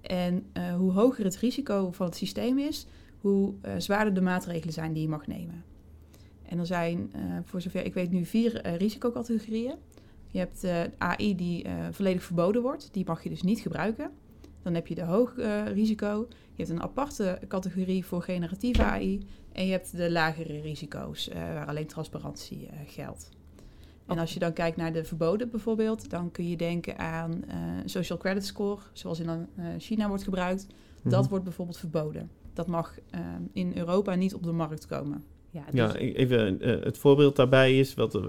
En hoe hoger het risico van het systeem is, hoe zwaarder de maatregelen zijn die je mag nemen. En er zijn, voor zover ik weet, nu vier risicocategorieën. Je hebt eh, AI die volledig verboden wordt. Die mag je dus niet gebruiken. Dan heb je de hoog uh, risico. Je hebt een aparte categorie voor generatieve AI. En je hebt de lagere risico's, waar alleen transparantie geldt. En als je dan kijkt naar de verboden bijvoorbeeld, dan kun je denken aan social credit score, zoals in China wordt gebruikt. Dat mhm. wordt bijvoorbeeld verboden. Dat mag in Europa niet op de markt komen. Ja, dus... ja even het voorbeeld daarbij is, wat,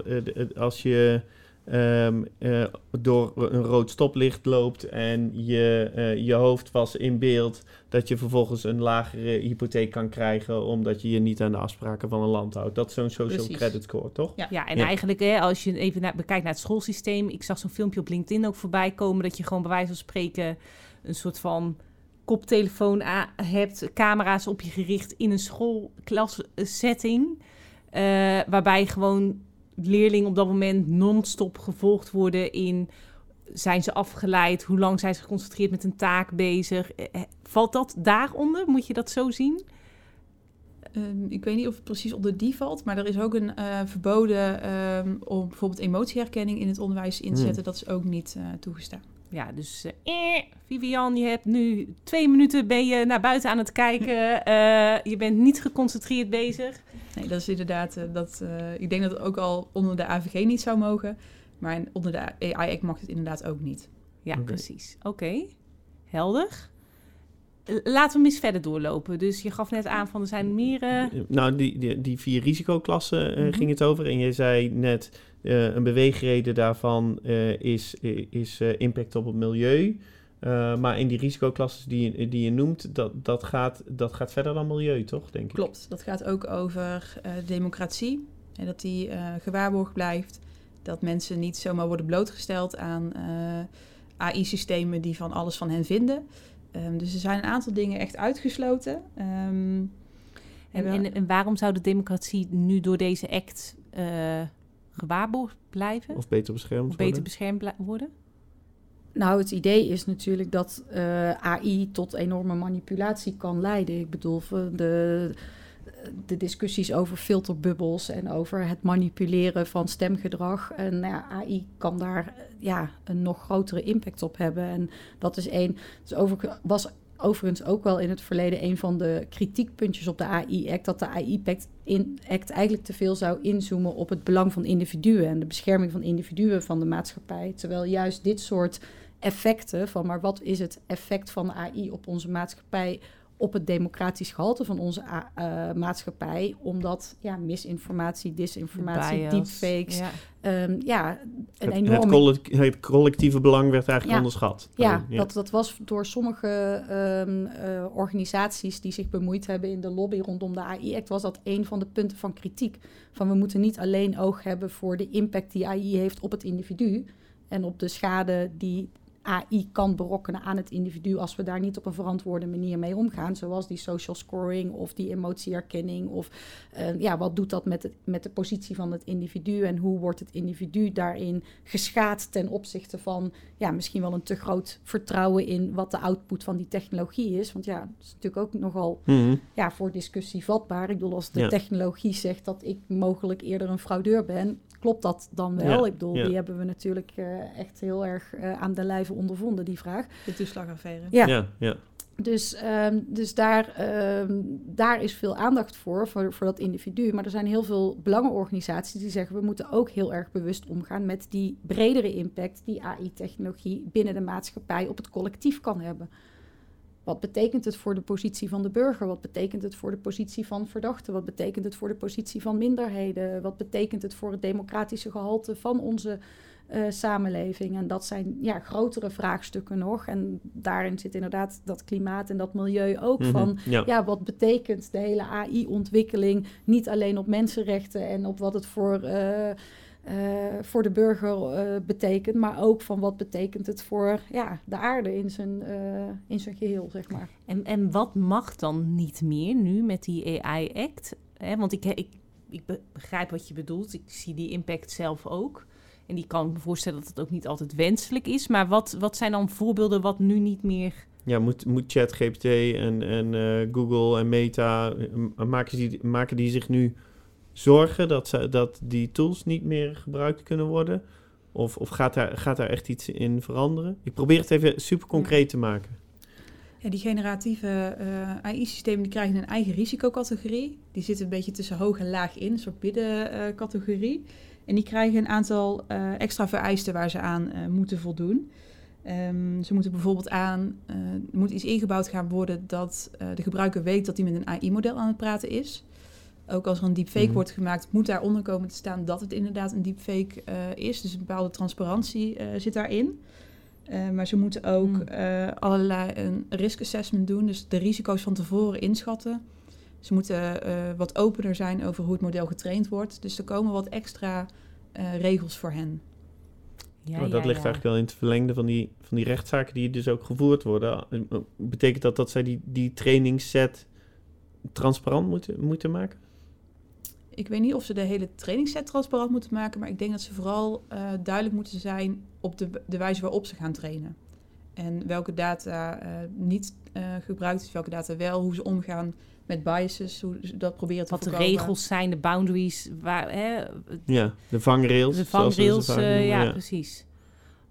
als je um, uh, door een rood stoplicht loopt en je, uh, je hoofd was in beeld, dat je vervolgens een lagere hypotheek kan krijgen omdat je je niet aan de afspraken van een land houdt. Dat is zo'n social credit score, toch? Ja, ja en eigenlijk hè, als je even naar, bekijkt naar het schoolsysteem, ik zag zo'n filmpje op LinkedIn ook voorbij komen dat je gewoon bij wijze van spreken een soort van koptelefoon hebt, camera's op je gericht in een schoolklassetting, uh, waarbij gewoon leerlingen op dat moment non-stop gevolgd worden in... Zijn ze afgeleid? Hoe lang zijn ze geconcentreerd met een taak bezig? Eh, eh, valt dat daaronder? Moet je dat zo zien? Ehm, ik weet niet of het precies onder die valt, maar er is ook een uh, verboden um, om bijvoorbeeld emotieherkenning in het onderwijs in te hmm. zetten. Dat is ook niet uh, toegestaan. Ja, dus eh, Vivian, je hebt nu twee minuten ben je naar buiten aan het kijken. Uh, <laughs> je bent niet geconcentreerd bezig. Nee, dat is inderdaad, uh, dat, uh, ik denk dat het ook al onder de AVG niet zou mogen. Maar onder de AI Act mag het inderdaad ook niet. Ja, precies. Oké, helder. Laten we hem eens verder doorlopen. Dus je gaf net aan van er zijn meer... Nou, die, die, die vier risicoklassen mm -hmm. ging het over. En je zei net uh, een beweegreden daarvan uh, is, is uh, impact op het milieu. maar in die risicoklasses die, die je noemt, dat, dat, gaat, dat gaat verder dan milieu, toch? Denk ik. Klopt, dat gaat ook over democratie. En dat die gewaarborgd blijft. Dat mensen niet zomaar worden blootgesteld aan AI-systemen die van alles van hen vinden. Um, dus er zijn een aantal dingen echt uitgesloten. Um, en, en, en, waarom zou de democratie nu door deze act gewaarborgd blijven? Of beter beschermd of beter beschermd worden? Nou, het idee is natuurlijk dat uh, eh, AI tot enorme manipulatie kan leiden. Ik bedoel, de, de discussies over filterbubbels en over het manipuleren van stemgedrag. En nou ja, AI kan daar ja, een nog grotere impact op hebben. En dat is één. Dus over, was overigens ook wel in het verleden een van de kritiekpuntjes op de AI-act. Dat de AI-act eigenlijk te veel zou inzoomen op het belang van individuen en de bescherming van individuen van de maatschappij. Terwijl juist dit soort effecten van, maar wat is het effect van AI op onze maatschappij? Op het democratisch gehalte van onze uh, maatschappij. Omdat ja, misinformatie, disinformatie, deepfakes. Ja, um, ja een het, enorme... het, collectieve belang werd eigenlijk onderschat. Ja, ja, Dat, dat was door sommige um, uh, organisaties die zich bemoeid hebben in de lobby rondom de AI-act... was dat een van de punten van kritiek. Van we moeten niet alleen oog hebben voor de impact die AI heeft op het individu... en op de schade die AI kan berokkenen aan het individu als we daar niet op een verantwoorde manier mee omgaan, zoals die social scoring of die emotieherkenning of uh, ja, wat doet dat met, het, met de positie van het individu en hoe wordt het individu daarin geschaad ten opzichte van ja, misschien wel een te groot vertrouwen in wat de output van die technologie is, want ja, dat is natuurlijk ook nogal mm ja, voor discussie vatbaar. Ik bedoel, als de technologie zegt dat ik mogelijk eerder een fraudeur ben, klopt dat dan wel? ik bedoel, die hebben we natuurlijk uh, echt heel erg uh, aan de lijve ondervonden, die vraag. De toeslagaffaire. Ja. ja, ja. Dus, um, dus daar, um, daar is veel aandacht voor, voor, voor dat individu. Maar er zijn heel veel belangenorganisaties die zeggen... we moeten ook heel erg bewust omgaan met die bredere impact... die AI-technologie binnen de maatschappij op het collectief kan hebben. Wat betekent het voor de positie van de burger? Wat betekent het voor de positie van verdachten? Wat betekent het voor de positie van minderheden? Wat betekent het voor het democratische gehalte van onze uh, samenleving? En dat zijn ja, grotere vraagstukken nog. En daarin zit inderdaad dat klimaat en dat milieu ook mhm, van... Ja. wat betekent de hele AI-ontwikkeling niet alleen op mensenrechten... en op wat het voor... Uh, voor de burger betekent, maar ook van wat betekent het voor ja, de aarde in zijn, in zijn geheel, zeg maar. En, en wat mag dan niet meer nu met die AI-act? Want ik, ik, ik begrijp wat je bedoelt, ik zie die impact zelf ook. En die kan ik me voorstellen dat het ook niet altijd wenselijk is. Maar wat, wat zijn dan voorbeelden wat nu niet meer... Ja, moet, moet ChatGPT en, en uh, Google en Meta... Uh, maken, die, maken die zich nu zorgen dat, ze, dat die tools niet meer gebruikt kunnen worden? Of, of gaat, daar, gaat daar echt iets in veranderen? Ik probeer het even super concreet te maken. Ja, die generatieve uh, AI-systemen die krijgen een eigen risicocategorie. Die zitten een beetje tussen hoog en laag in, een soort middencategorie. Uh, en die krijgen een aantal uh, extra vereisten waar ze aan uh, moeten voldoen. Um, ze moeten bijvoorbeeld aan, uh, er moet iets ingebouwd gaan worden dat de gebruiker weet dat hij met een AI-model aan het praten is. Ook als er een deepfake mm wordt gemaakt, moet daaronder komen te staan dat het inderdaad een deepfake is. Dus een bepaalde transparantie zit daarin. maar ze moeten ook mm. allerlei een risk assessment doen, dus de risico's van tevoren inschatten. Ze moeten uh, wat opener zijn over hoe het model getraind wordt. Dus er komen wat extra uh, regels voor hen. Ja, oh, dat ja, ligt ja. eigenlijk wel in het verlengde van die, van die rechtszaken die dus ook gevoerd worden. Eh, betekent dat dat zij die, die trainingsset transparant moeten, moeten maken? Ik weet niet of ze de hele trainingsset transparant moeten maken, maar ik denk dat ze vooral uh, duidelijk moeten zijn op de, de wijze waarop ze gaan trainen. En welke data uh, niet uh, gebruikt is, welke data wel, hoe ze omgaan met biases, hoe ze dat proberen te Wat voorkomen. de regels zijn, de boundaries. Waar, hè, ja, de vangrails. De vangrails, uh, ja, ja, precies.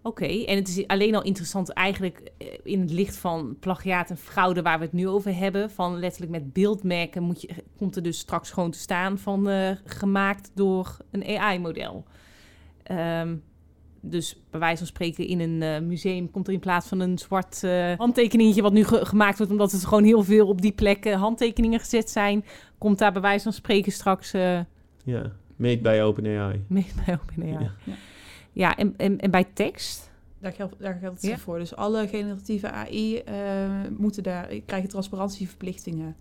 Oké, okay. en het is alleen al interessant eigenlijk in het licht van plagiaat en fraude waar we het nu over hebben. Van letterlijk met beeldmerken moet je, komt er dus straks gewoon te staan van uh, gemaakt door een AI-model. Um, dus bij wijze van spreken in een uh, museum komt er in plaats van een zwart uh, handtekeningetje wat nu ge gemaakt wordt, omdat het gewoon heel veel op die plekken handtekeningen gezet zijn, komt daar bij wijze van spreken straks... Uh, ja, meet bij OpenAI. Meet bij OpenAI. Ja, ja. ja en, en, en bij tekst? Daar geldt, daar geldt het ja. voor. Dus alle generatieve AI moeten daar, krijgen transparantieverplichtingen.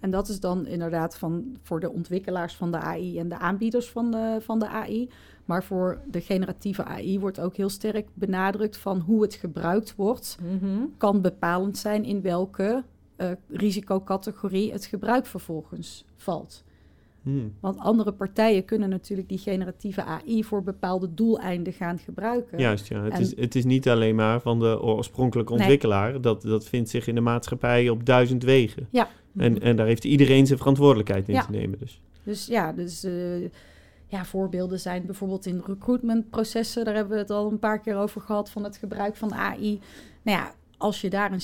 En dat is dan inderdaad van, voor de ontwikkelaars van de AI en de aanbieders van de, van de AI. Maar voor de generatieve AI wordt ook heel sterk benadrukt van hoe het gebruikt wordt, mm-hmm. kan bepalend zijn in welke uh, risicocategorie het gebruik vervolgens valt. Hmm. Want andere partijen kunnen natuurlijk die generatieve AI voor bepaalde doeleinden gaan gebruiken. Juist, ja. Het, en... is, het is niet alleen maar van de oorspronkelijke ontwikkelaar. Nee. Dat, dat vindt zich in de maatschappij op duizend wegen. Ja. En, en daar heeft iedereen zijn verantwoordelijkheid in ja. te nemen. Dus, dus ja, dus... Uh, ja, voorbeelden zijn bijvoorbeeld in recruitmentprocessen. Daar hebben we het al een paar keer over gehad van het gebruik van AI. Nou ja, als je daar een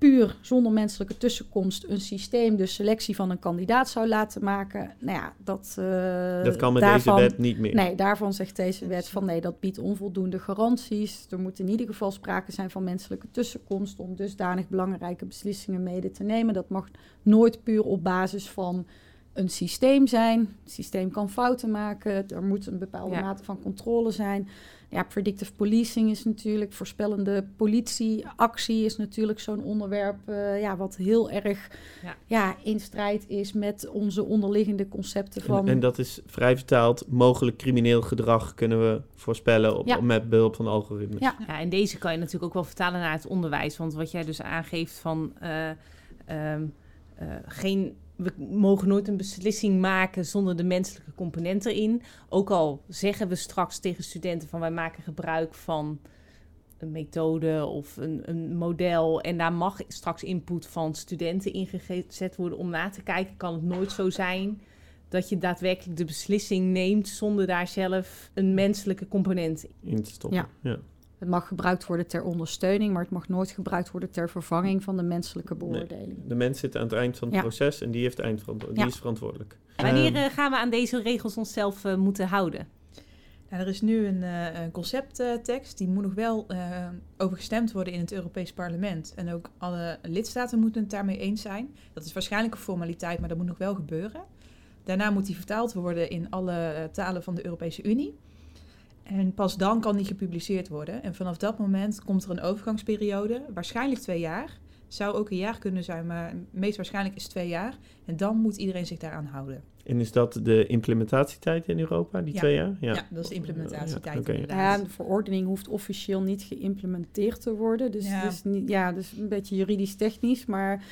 puur zonder menselijke tussenkomst een systeem, dus selectie van een kandidaat zou laten maken. Nou ja, dat. Uh, dat kan met daarvan, deze wet niet meer. Nee, daarvan zegt deze wet van nee, dat biedt onvoldoende garanties. Er moet in ieder geval sprake zijn van menselijke tussenkomst om dusdanig belangrijke beslissingen mede te nemen. Dat mag nooit puur op basis van een systeem zijn. Het systeem kan fouten maken. Er moet een bepaalde ja. mate van controle zijn. Ja, predictive policing is natuurlijk, voorspellende politieactie is natuurlijk zo'n onderwerp uh, ja, wat heel erg ja. ja. in strijd is met onze onderliggende concepten van... En, en dat is vrij vertaald, mogelijk crimineel gedrag kunnen we voorspellen op, ja. met behulp van algoritmes. Ja. ja, en deze kan je natuurlijk ook wel vertalen naar het onderwijs. Want wat jij dus aangeeft van uh, um, uh, geen we mogen nooit een beslissing maken zonder de menselijke component erin. Ook al zeggen we straks tegen studenten van wij maken gebruik van een methode of een, een model. En daar mag straks input van studenten ingezet worden om na te kijken. Kan het nooit zo zijn dat je daadwerkelijk de beslissing neemt zonder daar zelf een menselijke component in te stoppen. Ja. ja. Het mag gebruikt worden ter ondersteuning, maar het mag nooit gebruikt worden ter vervanging van de menselijke beoordeling. Nee, de mens zit aan het eind van het ja. proces en die, heeft eindverantwo- die is verantwoordelijk. Wanneer uh, gaan we aan deze regels onszelf uh, moeten houden? Nou, er is nu een, uh, een concepttekst, die moet nog wel over gestemd worden in het Europees Parlement. En ook alle lidstaten moeten het daarmee eens zijn. Dat is waarschijnlijk een formaliteit, maar dat moet nog wel gebeuren. Daarna moet die vertaald worden in alle talen van de Europese Unie. En pas dan kan die gepubliceerd worden. En vanaf dat moment komt er een overgangsperiode, waarschijnlijk twee jaar, Zou ook een jaar kunnen zijn, maar meest waarschijnlijk is twee jaar. En dan moet iedereen zich daaraan houden. En is dat de implementatietijd in Europa, die Ja. twee jaar? Ja, dat is de implementatietijd Ja. Ja, de verordening hoeft officieel niet geïmplementeerd te worden. Dus Ja. het is niet, ja, dus een beetje juridisch technisch, maar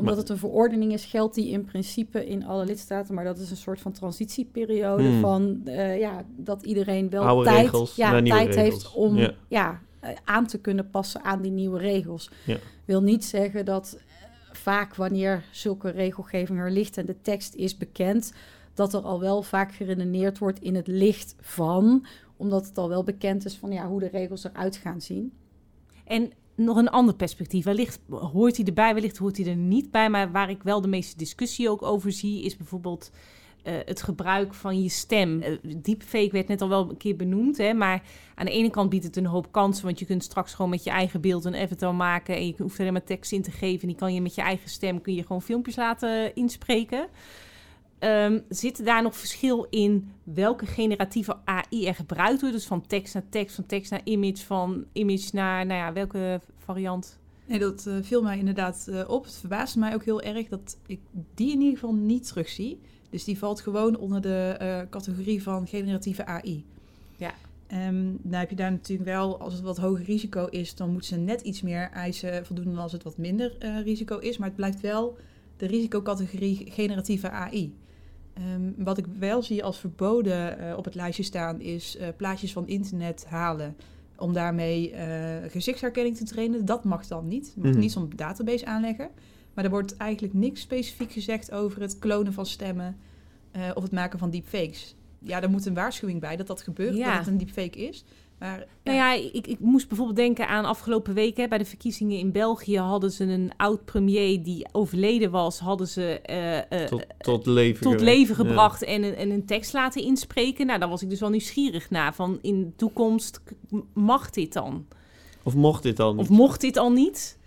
omdat Maar- het een verordening is, geldt die in principe in alle lidstaten. Maar dat is een soort van transitieperiode Hmm. van eh, ja, dat iedereen wel Oude tijd, regels ja, naar nieuwe tijd regels. heeft om Ja. ja. eh, aan te kunnen passen aan die nieuwe regels. Ja. Wil niet zeggen dat eh, vaak wanneer zulke regelgeving er ligt en de tekst is bekend, dat er al wel vaak geredeneerd wordt in het licht van, omdat het al wel bekend is van ja, hoe de regels eruit gaan zien. En nog een ander perspectief. Wellicht hoort hij erbij, wellicht hoort hij er niet bij. Maar waar ik wel de meeste discussie ook over zie, is bijvoorbeeld eh, het gebruik van je stem. Eh, deepfake werd net al wel een keer benoemd. Hè, maar aan de ene kant biedt het een hoop kansen. Want je kunt straks gewoon met je eigen beeld een avatar maken. En je hoeft er alleen maar tekst in te geven. En die kan je met je eigen stem kun je gewoon filmpjes laten inspreken. Ehm, zit daar nog verschil in welke generatieve AI er gebruikt wordt? Dus van tekst naar tekst, van tekst naar image, van image naar, nou ja, welke variant? Nee, dat eh, viel mij inderdaad eh, op. Het verbaasde mij ook heel erg dat ik die in ieder geval niet terugzie. Dus die valt gewoon onder de eh, categorie van generatieve AI. Ja. Ehm nou heb je daar natuurlijk wel, als het wat hoger risico is, dan moeten ze net iets meer eisen voldoen dan als het wat minder risico is. Maar het blijft wel de risicocategorie generatieve AI. Ehm, wat ik wel zie als verboden eh, op het lijstje staan, is eh, plaatjes van internet halen om daarmee eh, gezichtsherkenning te trainen. Dat mag dan niet. Je mag Mhm. niet zo'n database aanleggen. Maar er wordt eigenlijk niks specifiek gezegd over het klonen van stemmen eh, of het maken van deepfakes. Ja, er moet een waarschuwing bij dat dat gebeurt, Ja. dat het een deepfake is. Maar Nou ja, ik, ik moest bijvoorbeeld denken aan afgelopen weken. hè, Bij de verkiezingen in België hadden ze een oud-premier die overleden was. Hadden ze eh, eh, Tot, tot leven. tot Ja. gebracht en, een, en een tekst laten inspreken. Nou, daar was ik dus wel nieuwsgierig naar. Van in de toekomst mag dit dan? Of mocht dit al niet? Of mocht dit al niet?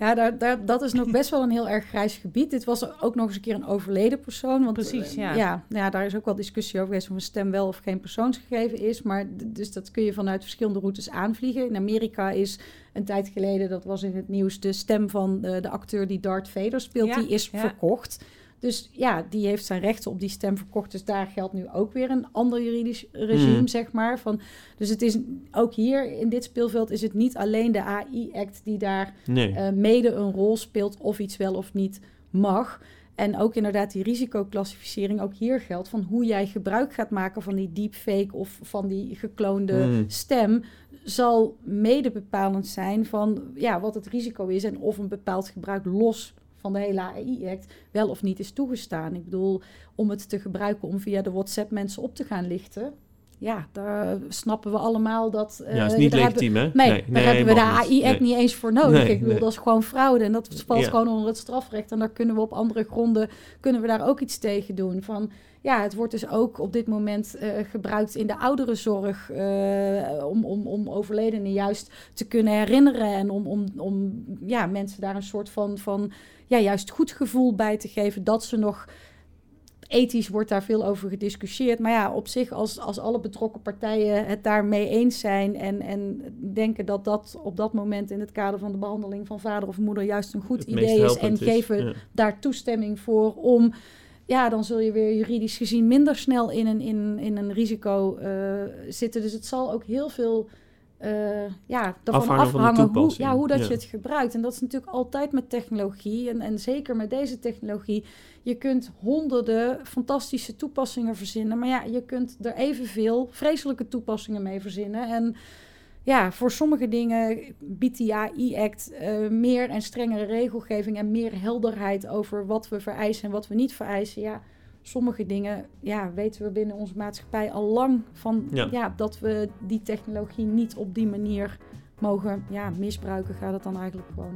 Ja, daar, daar, dat is nog best wel een heel erg grijs gebied. Dit was ook nog eens een keer een overleden persoon. Want, Precies, eh, ja. ja. Ja, daar is ook wel discussie over geweest of een stem wel of geen persoonsgegeven is. Maar dus dat kun je vanuit verschillende routes aanvliegen. In Amerika is een tijd geleden, dat was in het nieuws, de stem van de, de acteur die Darth Vader speelt, Ja, die is ja. verkocht. Dus ja, die heeft zijn rechten op die stem verkocht. Dus daar geldt nu ook weer een ander juridisch regime, Hmm. zeg maar. Van, dus het is ook hier in dit speelveld is het niet alleen de AI-act die daar Nee. eh, mede een rol speelt of iets wel of niet mag. En ook inderdaad die risicoclassificering, ook hier geldt van hoe jij gebruik gaat maken van die deepfake of van die gekloonde Mm. stem, zal mede bepalend zijn van ja, wat het risico is en of een bepaald gebruik los van de hele AI-act wel of niet is toegestaan. Ik bedoel, om het te gebruiken om via de WhatsApp mensen op te gaan lichten. Ja, daar snappen we allemaal dat... eh, ja, is niet daar hebben- legitiem, hè? Nee, daar hebben we de AI-act Nee. niet eens voor nodig. Nee, ik bedoel, nee. dat is gewoon fraude. En dat valt Ja. gewoon onder het strafrecht. En daar kunnen we op andere gronden, kunnen we daar ook iets tegen doen. Van, ja, het wordt dus ook op dit moment eh, gebruikt in de ouderenzorg... eh, om, om, om overledenen juist te kunnen herinneren. En om, om, om ja, mensen daar een soort van, van ja, juist goed gevoel bij te geven... dat ze nog ethisch wordt daar veel over gediscussieerd. Maar ja, op zich, als, als alle betrokken partijen het daarmee eens zijn en, en denken dat dat op dat moment in het kader van de behandeling van vader of moeder juist een goed Het idee is en geven Ja. daar toestemming voor om. Ja, dan zul je weer juridisch gezien minder snel in een, in, in een risico eh, zitten. Dus het zal ook heel veel eh, ja, ervan Afhangen van afhangen hoe, ja, hoe dat Ja. je het gebruikt. En dat is natuurlijk altijd met technologie. En, en zeker met deze technologie. Je kunt honderden fantastische toepassingen verzinnen. Maar ja, je kunt er evenveel vreselijke toepassingen mee verzinnen. En ja, voor sommige dingen biedt die AI-act eh, meer en strengere regelgeving en meer helderheid over wat we vereisen en wat we niet vereisen. Ja, sommige dingen ja, weten we binnen onze maatschappij al lang van Ja. ja. dat we die technologie niet op die manier mogen ja, misbruiken, gaat het dan eigenlijk gewoon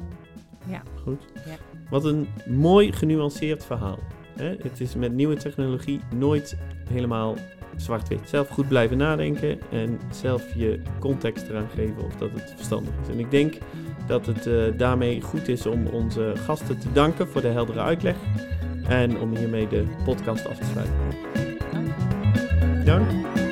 om. Goed. Ja. Wat een mooi genuanceerd verhaal. Hè? Het is met nieuwe technologie nooit helemaal zwart-wit. Zelf goed blijven nadenken en zelf je context eraan geven of dat het verstandig is. En ik denk dat het eh, daarmee goed is om onze gasten te danken voor de heldere uitleg en om hiermee de podcast af te sluiten. Dank.